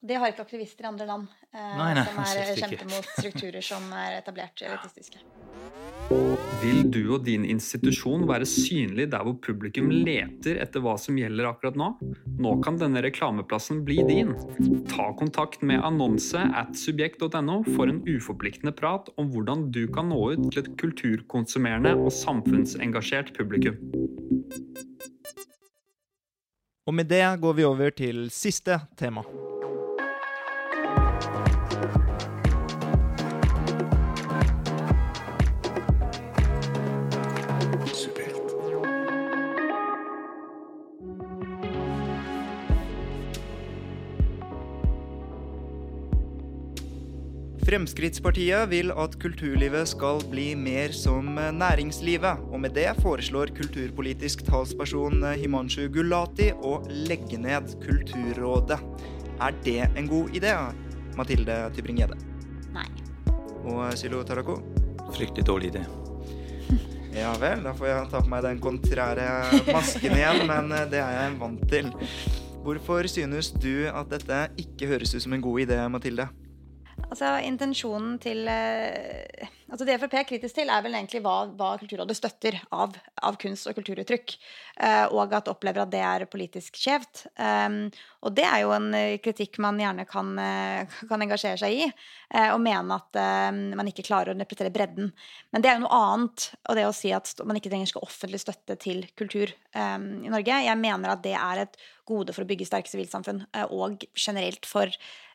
Speaker 3: Det har ikke aktivister i andre land eh,
Speaker 4: nei, nei,
Speaker 3: som er kjemper mot strukturer som er etablert elitistiske.
Speaker 2: Vil du og din institusjon være synlig der hvor publikum leter etter hva som gjelder akkurat nå? Nå kan denne reklameplassen bli din. Ta kontakt med annonse at subjekt.no for en uforpliktende prat om hvordan du kan nå ut til et kulturkonsumerende og samfunnsengasjert publikum.
Speaker 1: Og med det går vi over til siste tema. Fremskrittspartiet vil at kulturlivet skal bli mer som næringslivet, og med det foreslår kulturpolitisk talsperson Himanshu Gulati å legge ned Kulturrådet. Er det en god idé, Mathilde Tybring-Gjedde?
Speaker 3: Nei.
Speaker 1: Og Sylo Tarako?
Speaker 4: Fryktelig dårlig idé. (laughs)
Speaker 1: Ja vel, da får jeg ta på meg den kontrære masken igjen, men det er jeg vant til. Hvorfor synes du at dette ikke høres ut som en god idé, Mathilde?
Speaker 3: Altså, intensjonen til eh, altså Det Frp er kritisk til, er vel egentlig hva, hva Kulturrådet støtter av, av, kunst- og kulturuttrykk. Eh, og at opplever at det er politisk skjevt. Um, og det er jo en kritikk man gjerne kan, kan engasjere seg i. Og mene at uh, man ikke klarer å representere bredden. Men det er jo noe annet. Og det å si at man ikke trenger skal offentlig støtte til kultur um, i Norge. Jeg mener at det er et gode for å bygge sterke sivilsamfunn, og generelt for eh,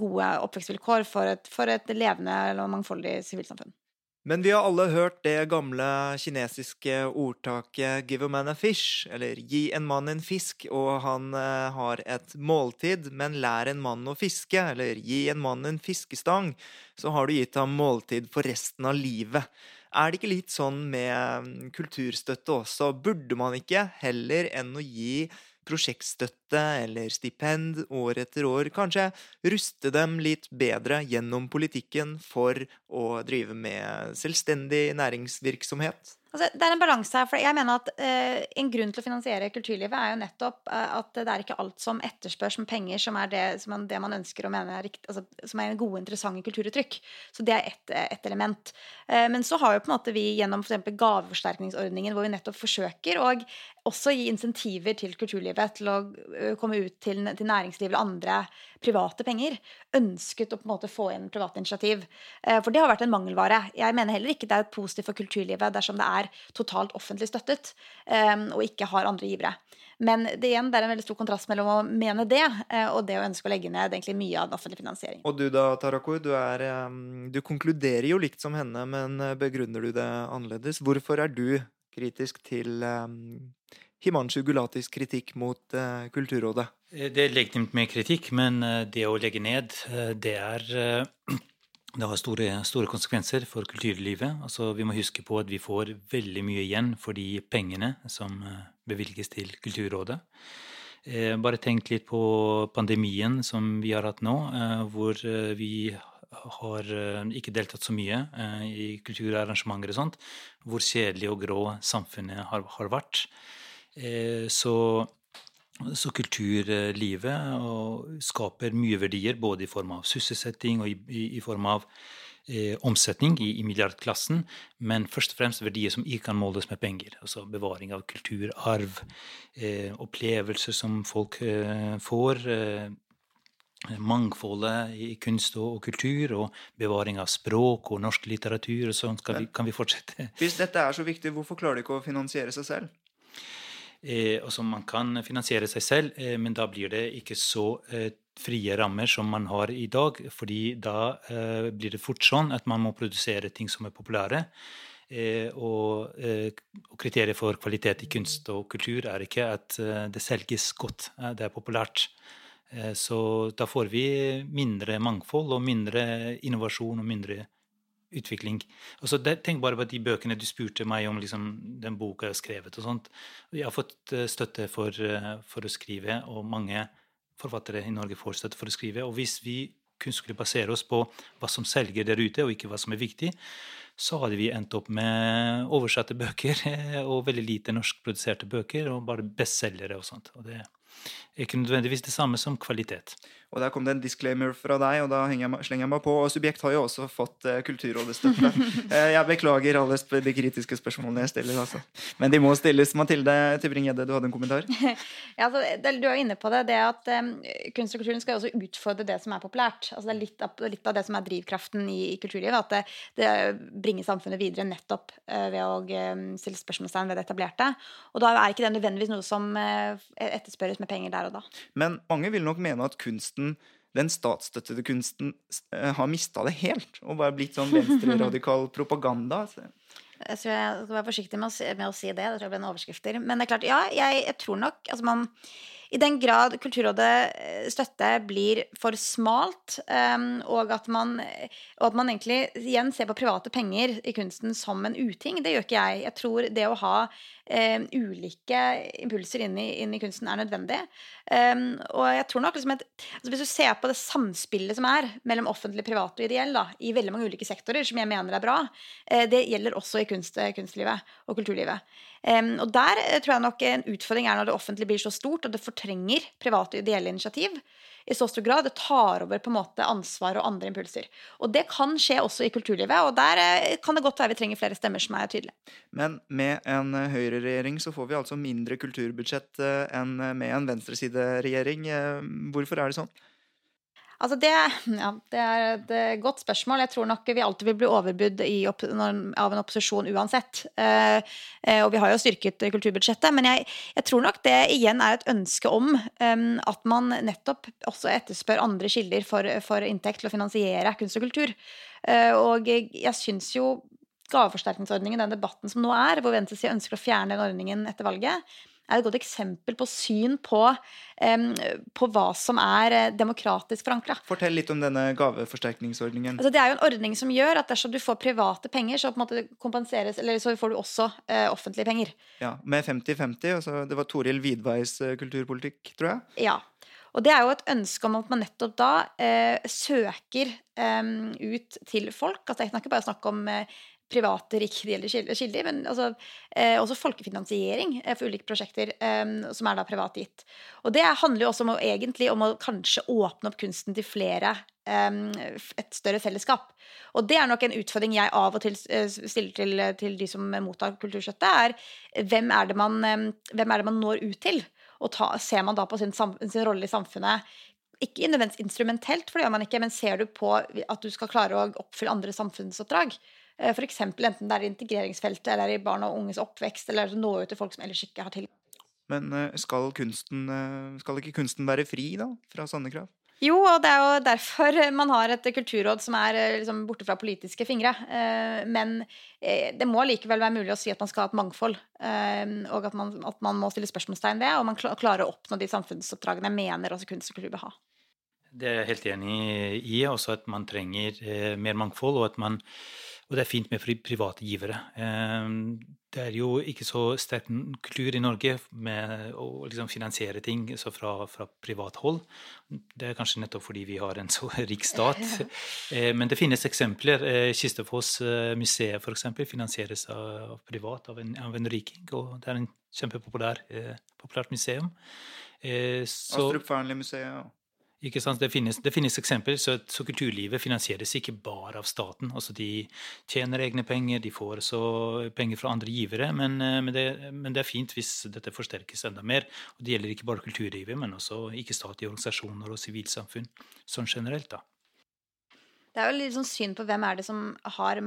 Speaker 3: gode oppvekstvilkår for et, for et levende og mangfoldig sivilsamfunn.
Speaker 1: Men vi har alle hørt det gamle kinesiske ordtaket 'give a man a fish', eller 'gi en mann en fisk', og han eh, har et måltid, men lær en mann å fiske, eller 'gi en mann en fiskestang', så har du gitt ham måltid for resten av livet. Er det ikke litt sånn med mm, kulturstøtte også? Burde man ikke, heller enn å gi prosjektstøtte eller stipend år etter år, kanskje ruste dem litt bedre gjennom politikken for å drive med selvstendig næringsvirksomhet?
Speaker 3: Altså, det er en balanse her. for jeg mener at eh, En grunn til å finansiere kulturlivet er jo nettopp eh, at det er ikke alt som etterspørs med penger, som er det, som man, det man ønsker å mener er riktig, altså, som er gode, interessante kulturuttrykk. Så det er ett et element. Eh, men så har jo på en måte vi gjennom f.eks. gaveforsterkningsordningen, hvor vi nettopp forsøker å også gi insentiver til kulturlivet til å komme ut til, til næringslivet eller andre private penger, ønsket å på en måte få inn private initiativ. For det har vært en mangelvare. Jeg mener heller ikke det er positivt for kulturlivet dersom det er totalt offentlig støttet um, og ikke har andre givere. Men det, igjen, det er en veldig stor kontrast mellom å mene det uh, og det å ønske å legge ned mye av den offentlige finansiering.
Speaker 1: Og du da, Tarako, du, er, um, du konkluderer jo likt som henne, men eh, begrunner du det annerledes? Hvorfor er du kritisk til um, Himanshu Gulatis kritikk mot uh, Kulturrådet?
Speaker 4: Det er legitimt med kritikk, men det å legge ned, det er (clears throat) det har store, store, konsekvenser for kulturlivet. Altså, vi må huske på at vi får veldig mye igjen for de pengene som eh, bevilges til Kulturrådet. Eh, bare tenk litt på pandemien som vi har hatt nå, eh, hvor eh, vi har eh, ikke deltatt så mye eh, i kulturarrangementer og sånt. Hvor kjedelig og grå samfunnet har, har vært. så så kulturlivet skaper mye verdier, både i form av sysselsetting og i, i, i form av eh, omsetning i, i, milliardklassen, men først og fremst verdier som ikke kan måles med penger. Altså bevaring av kulturarv, eh, opplevelser som folk eh, får. Eh, mangfoldet i kunst og, kultur, og bevaring av språk og norsk litteratur. og sånn kan, kan vi fortsette. (laughs)
Speaker 1: Hvis dette er så viktig, hvorfor klarer de ikke å finansiere seg selv?
Speaker 4: Eh, altså man kan finansiere seg selv, eh, men da blir det ikke så eh, frie rammer som man har i dag. fordi da eh, blir det fort sånn at man må produsere ting som er populære. Eh, og, eh, og, kriteriet for kvalitet i kunst og kultur er ikke at det selges godt, det er populært. Så da får vi mindre mangfold og mindre innovasjon og mindre utvikling. Og så tenk bare på de bøkene du spurte meg om, liksom, den boka jeg har skrevet. og sånt. Jeg har fått uh, støtte for, uh, for, å skrive, og mange forfattere i Norge får støtte for å skrive. Og hvis vi kun skulle basere oss på hva som selger der ute, og ikke hva som er viktig, så hadde vi endt opp med oversatte bøker (laughs) og veldig lite norskproduserte bøker, og bare bestselgere og sånt. Og det er ikke nødvendigvis det samme som kvalitet.
Speaker 1: Og Der kom det en disclaimer fra deg, og da jeg, slenger jeg meg på. Og Subjekt har jo også fått uh, Kulturrådets støtte. uh, (laughs) jeg beklager alle de kritiske spørsmålene jeg stiller. Altså. Men de må stilles. Mathilde Tybring-Gjedde, du hadde en kommentar? (laughs)
Speaker 3: ja, altså, det, du er inne på det. det at um, Kunst og kulturen skal jo også utfordre det som er populært. Altså, det er litt av, litt av det som er drivkraften i, i kulturlivet. At det, det, bringer samfunnet videre nettopp uh, ved å um, stille spørsmålstegn ved det etablerte. Og da er ikke det nødvendigvis noe som etterspørres med penger der og da.
Speaker 1: Men mange vil nok mene at kunsten den statsstøttede kunsten eh, har mista det helt og bare blitt sånn venstreradikal (laughs) propaganda.
Speaker 3: Jeg tror jeg skal være forsiktig med å, si, med å si det. Det tror jeg blir en overskrifter. Men det er klart, ja, jeg, jeg tror nok altså man, I den grad Kulturrådet eh, støtte blir for smalt, um, og, at man, og at man egentlig igjen ser på private penger i kunsten som en uting, det gjør ikke jeg. Jeg tror det å ha eh, ulike impulser inn i, inn i, kunsten er nødvendig. Um, og jeg tror nok liksom at altså Hvis du ser på det samspillet som er mellom offentlig, privat og ideell da, i veldig mange ulike sektorer, som jeg mener er bra, uh, det gjelder også i kunst, kunstlivet og kulturlivet. Og der eh, tror jeg nok en utfordring er når det offentlige blir så stort, og det fortrenger private og ideelle initiativ i så stor grad. Det tar over på en måte ansvar og andre impulser. Og det kan skje også i kulturlivet, og der eh, kan det godt være vi trenger flere stemmer som er tydelige.
Speaker 1: Men med en eh, høyreregjering så får vi altså mindre kulturbudsjett enn med en venstresideregjering. Hvorfor er det sånn?
Speaker 3: Altså det, ja, det, er et eh, godt spørsmål. Jeg tror nok vi alltid vil bli overbudd av en opposisjon uansett. Eh, eh, og vi har jo styrket kulturbudsjettet. Men jeg, jeg tror nok det igjen er et ønske om um, at man nettopp også etterspør andre kilder for, for inntekt til å finansiere kunst og kultur. Eh, og jeg, jeg syns jo gaveforsterkningsordningen, den debatten som nå er, hvor venstresiden ønsker å fjerne den ordningen etter valget, er et godt eksempel på syn på, på hva som er eh, demokratisk forankra.
Speaker 1: Fortell litt om denne gaveforsterkningsordningen.
Speaker 3: Altså, det er jo en ordning som gjør at dersom du får private penger, så så får du også uh, offentlige penger.
Speaker 1: Ja, Med 50-50. Altså, det var Toril Vidveis uh, kulturpolitikk, tror jeg.
Speaker 3: Ja. Og det er jo et ønske om at man nettopp da eh, søker eh, ut til folk. Altså jeg snakker bare snakk om eh, private, ideelle kilder, men altså, eh, også folkefinansiering eh, for ulike prosjekter eh, som er da privat gitt. Og det handler jo også om å, egentlig om å kanskje åpne opp kunsten til flere eh, et større fellesskap. Og det er nok en utfordring jeg av og til eh, stiller til, til de som mottar kulturstøtte, er hvem er, man, eh, hvem er det man når ut til? Og ta, ser man da på sin, sin rolle i samfunnet ikke nødvendigvis instrumentelt, for det gjør man ikke, men ser du på at du skal klare å oppfylle andre samfunnsoppdrag, F.eks. enten det er i integreringsfeltet eller i barn og unges oppvekst, eller nå ut til folk som ellers ikke har til.
Speaker 1: Men eh, skal, kunsten, eh, skal ikke kunsten være fri, da, fra sånne krav?
Speaker 3: Jo, og det er jo derfor man har et kulturråd som er liksom, borte fra politiske fingre. Men det må likevel være mulig å si at man skal ha et mangfold, og at man, at man må stille spørsmålstegn ved, og man klarer å oppnå de samfunnsoppdragene jeg mener også kunst og kultur bør ha.
Speaker 4: Det er jeg helt enig i, også at man trenger mer mangfold, og at man og det er fint med private givere. Ehm, det er jo ikke så sterk kultur i Norge med å liksom finansiere ting fra, fra, privat hold. Det er kanskje nettopp fordi vi har en så (laughs) rik stat. Eh, men det finnes eksempler. Eh, Kistefoss eh, museet f.eks. finansieres av privat, av en, av en, riking. Og det er en kjempepopulært populært museum.
Speaker 1: Så, Astrup Fearnley-museet. Ja.
Speaker 4: Ikke sant? Det finnes, det finnes eksempler, så, så, kulturlivet finansieres ikke bare av staten. Altså De tjener egne penger, de får så penger fra andre givere, men, eh, men, det, men, det, er fint hvis dette forsterkes enda mer. Og Det gjelder ikke bare kulturlivet, men også ikke-statlige organisasjoner og sivilsamfunn sånn generelt. da.
Speaker 3: Det er jo litt sånn syn på hvem er det som, har,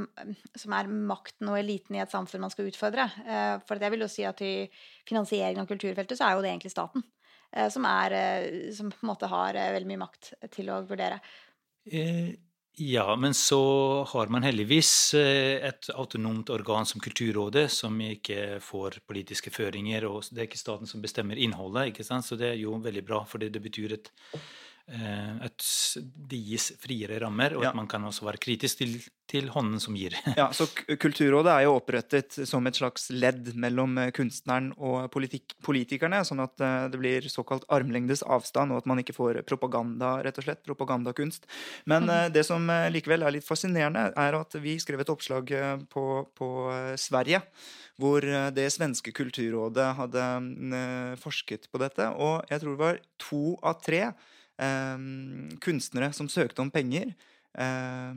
Speaker 3: som er makten og eliten i et samfunn man skal utfordre. Eh, for jeg vil jo si at i finansiering av kulturfeltet så er jo det egentlig staten. Eh, som, er, eh, som på en måte har eh, veldig mye makt til å vurdere.
Speaker 4: Ja, men så har man heldigvis et autonomt organ som Kulturrådet, som ikke får politiske føringer, og det er ikke staten som bestemmer innholdet. ikke sant? Så det er jo veldig bra, for det betyr et at det gis friere rammer, og
Speaker 1: Ja.
Speaker 4: at man kan også være kritisk til, til hånden som gir. (laughs)
Speaker 1: Ja, så Kulturrådet er jo opprettet som et slags ledd mellom eh, kunstneren og politik politikerne, sånn at eh, det blir såkalt armlengdes avstand, og at man ikke får propaganda, rett og slett, propagandakunst. Men mm. det som eh, likevel er litt fascinerende, er at vi skrev et oppslag eh, på, på eh, Sverige, hvor eh, det svenske kulturrådet hadde eh, forsket på dette, og jeg tror det var to av tre eh, kunstnere som søkte om penger. Eh,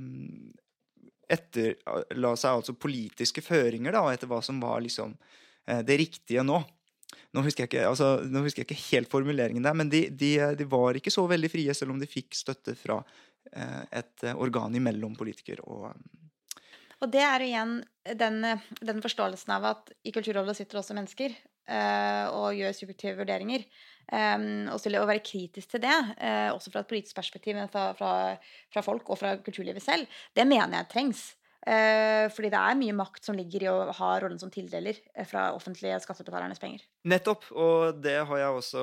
Speaker 1: etterla seg altså politiske føringer da, etter hva som var liksom eh, det riktige nå. Nå husker, ikke, altså, nå husker jeg ikke helt formuleringen der, men de, de, de var ikke så veldig frie, selv om de fikk støtte fra eh, et organ imellom politiker og
Speaker 3: Og det er jo igjen den, den forståelsen av at i Kulturrådet sitter også mennesker eh, og gjør subjektive vurderinger. Um, og til å være kritisk til det, uh, også fra et politisk perspektiv, men fra, fra, fra folk og fra kulturlivet selv, det mener jeg trengs. Eh, fordi det er mye makt som ligger i å ha rollen som tildeler eh, fra offentlige skattebetalernes penger.
Speaker 1: Nettopp, og det har jeg også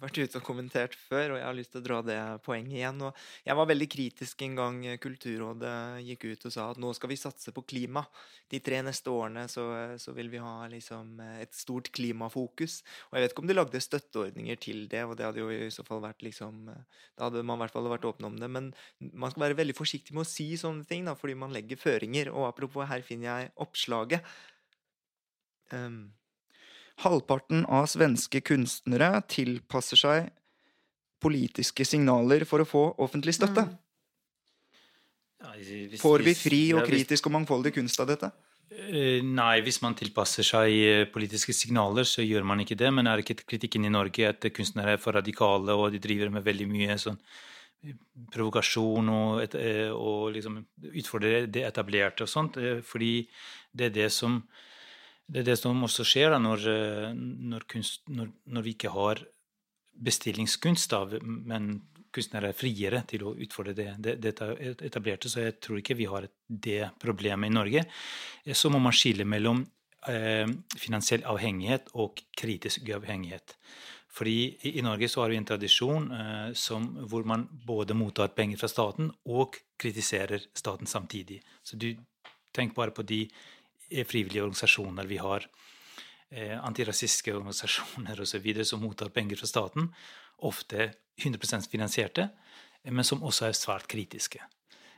Speaker 1: vært ute og kommentert før, og jeg har lyst til å dra det poenget igjen. Og jeg var veldig kritisk en gang Kulturrådet gikk ut og sa at nå skal vi satse på klima. De tre neste årene så, så vil vi ha liksom et stort klimafokus. Og jeg vet ikke om de lagde støtteordninger til det, og det hadde jo i så fall vært liksom Da hadde man i hvert fall vært åpne om det. Men man skal være veldig forsiktig med å si sånne ting, da, fordi man legger føringer. Og apropos, her finner jeg oppslaget. Um, Halvparten av svenske kunstnere tilpasser seg politiske signaler for å få offentlig støtte.
Speaker 3: Mm.
Speaker 4: Ja, hvis-
Speaker 1: Får vi fri og kritisk og mangfoldig kunst av dette?
Speaker 4: Eh, Nei, hvis man tilpasser seg eh, politiske signaler, så gjør man ikke det. Men er ikke kritikken i Norge at kunstnere er for radikale, og de driver med veldig mye sånn provokasjon og, eh, og liksom utfordre det etablerte og sånt? eh, Fordi det er det som det er det som også skjer da, når, eh, når, kunst, når, når vi ikke har bestillingskunst, da, men kunstnere er friere til å utfordre det, det, det etablerte. Så jeg tror ikke vi har det problemet i Norge. Så må man skille mellom finansiell avhengighet og kritisk uavhengighet. Fordi i, Norge så har vi en tradisjon eh, som, hvor man både mottar penger fra staten og kritiserer staten samtidig. Så du tenk bare på de eh, frivillige organisasjoner vi har. Eh, antirasistiske (laughs) organisasjoner osv. som mottar penger fra staten. Ofte 100 finansierte, men som også er svært kritiske.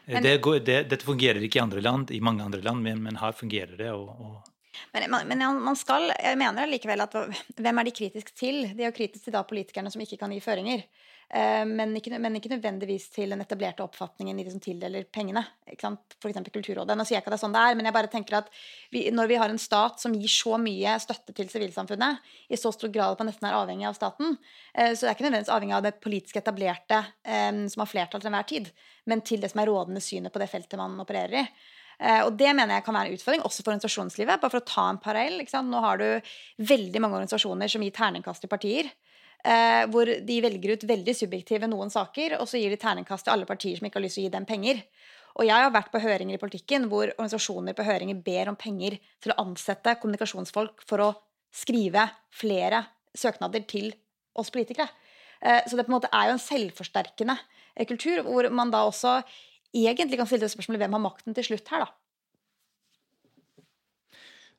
Speaker 4: Eh, det, går, det, dette fungerer ikke i andre land, i mange andre land, men, men her fungerer det. og, og
Speaker 3: Men, men man skal, jeg mener likevel at hvem er de kritiske til? De er jo kritiske til da politikerne som ikke kan gi føringer. Eh, Men ikke, men ikke nødvendigvis til den etablerte oppfatningen i de som tildeler pengene. F.eks. Kulturrådet. Nå sier jeg ikke at det er sånn det er, men jeg bare tenker at vi, når vi har en stat som gir så mye støtte til sivilsamfunnet, i så stor grad at man nesten er avhengig av staten, eh, så det er ikke nødvendigvis avhengig av det politisk etablerte eh, som har flertall til enhver tid, men til det som er rådende synet på det feltet man opererer i. Eh, Og det mener jeg kan være en utfordring, også for organisasjonslivet. Bare for å ta en parallell. Nå har du veldig mange organisasjoner som gir terningkast til partier. Eh, hvor de velger ut veldig subjektive noen saker, og så gir de terningkast til alle partier som ikke har lyst til å gi dem penger. Og jeg har vært på høringer i politikken hvor organisasjoner på høringer ber om penger til å ansette kommunikasjonsfolk for å skrive flere søknader til oss politikere. Eh, Så det på en måte er jo en selvforsterkende kultur, hvor man da også egentlig kan stille det spørsmålet hvem har makten til slutt her, da.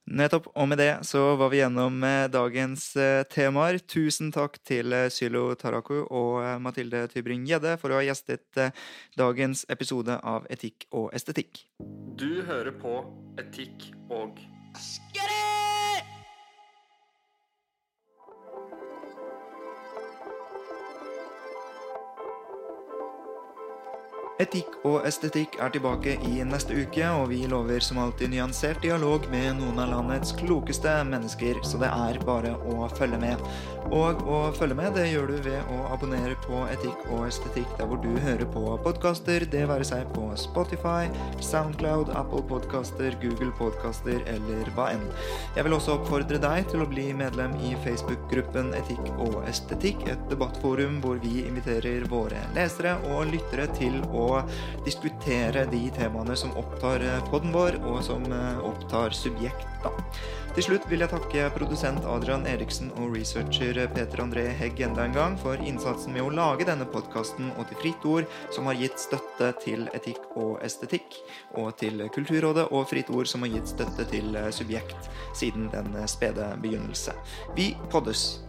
Speaker 1: Nettopp. Og med det så var vi gjennom eh, dagens eh, temaer. Tusen takk til eh, Sylo Taraku og Mathilde Tybring-Gjedde for å ha gjestet dagens episode av Etikk og estetikk.
Speaker 6: Du hører på Etikk og
Speaker 1: Etikk og estetikk er tilbake i neste uke, og vi lover som alltid nyansert dialog med noen av landets klokeste mennesker, så det er bare å følge med. Og å følge med det gjør du ved å abonnere på Etikk og estetikk der hvor du hører på podkaster, det være seg på Spotify, Soundcloud, Apple Podkaster, Google Podkaster eller hva enn. Jeg vil også oppfordre deg til å bli medlem i Facebook-gruppen Etikk og estetikk, et debattforum hvor vi inviterer våre lesere og lyttere til å å diskutere de temaene som opptar poden vår, og som opptar subjekt. da. Til slutt vil jeg takke produsent Adrian Eriksen og researcher Peter André Hegg enda en gang for innsatsen med å lage denne podkasten og til Fritt Ord, som har gitt støtte til etikk og estetikk, og til Kulturrådet og Fritt Ord, som har gitt støtte til Subjekt siden den spede begynnelse. Vi poddes!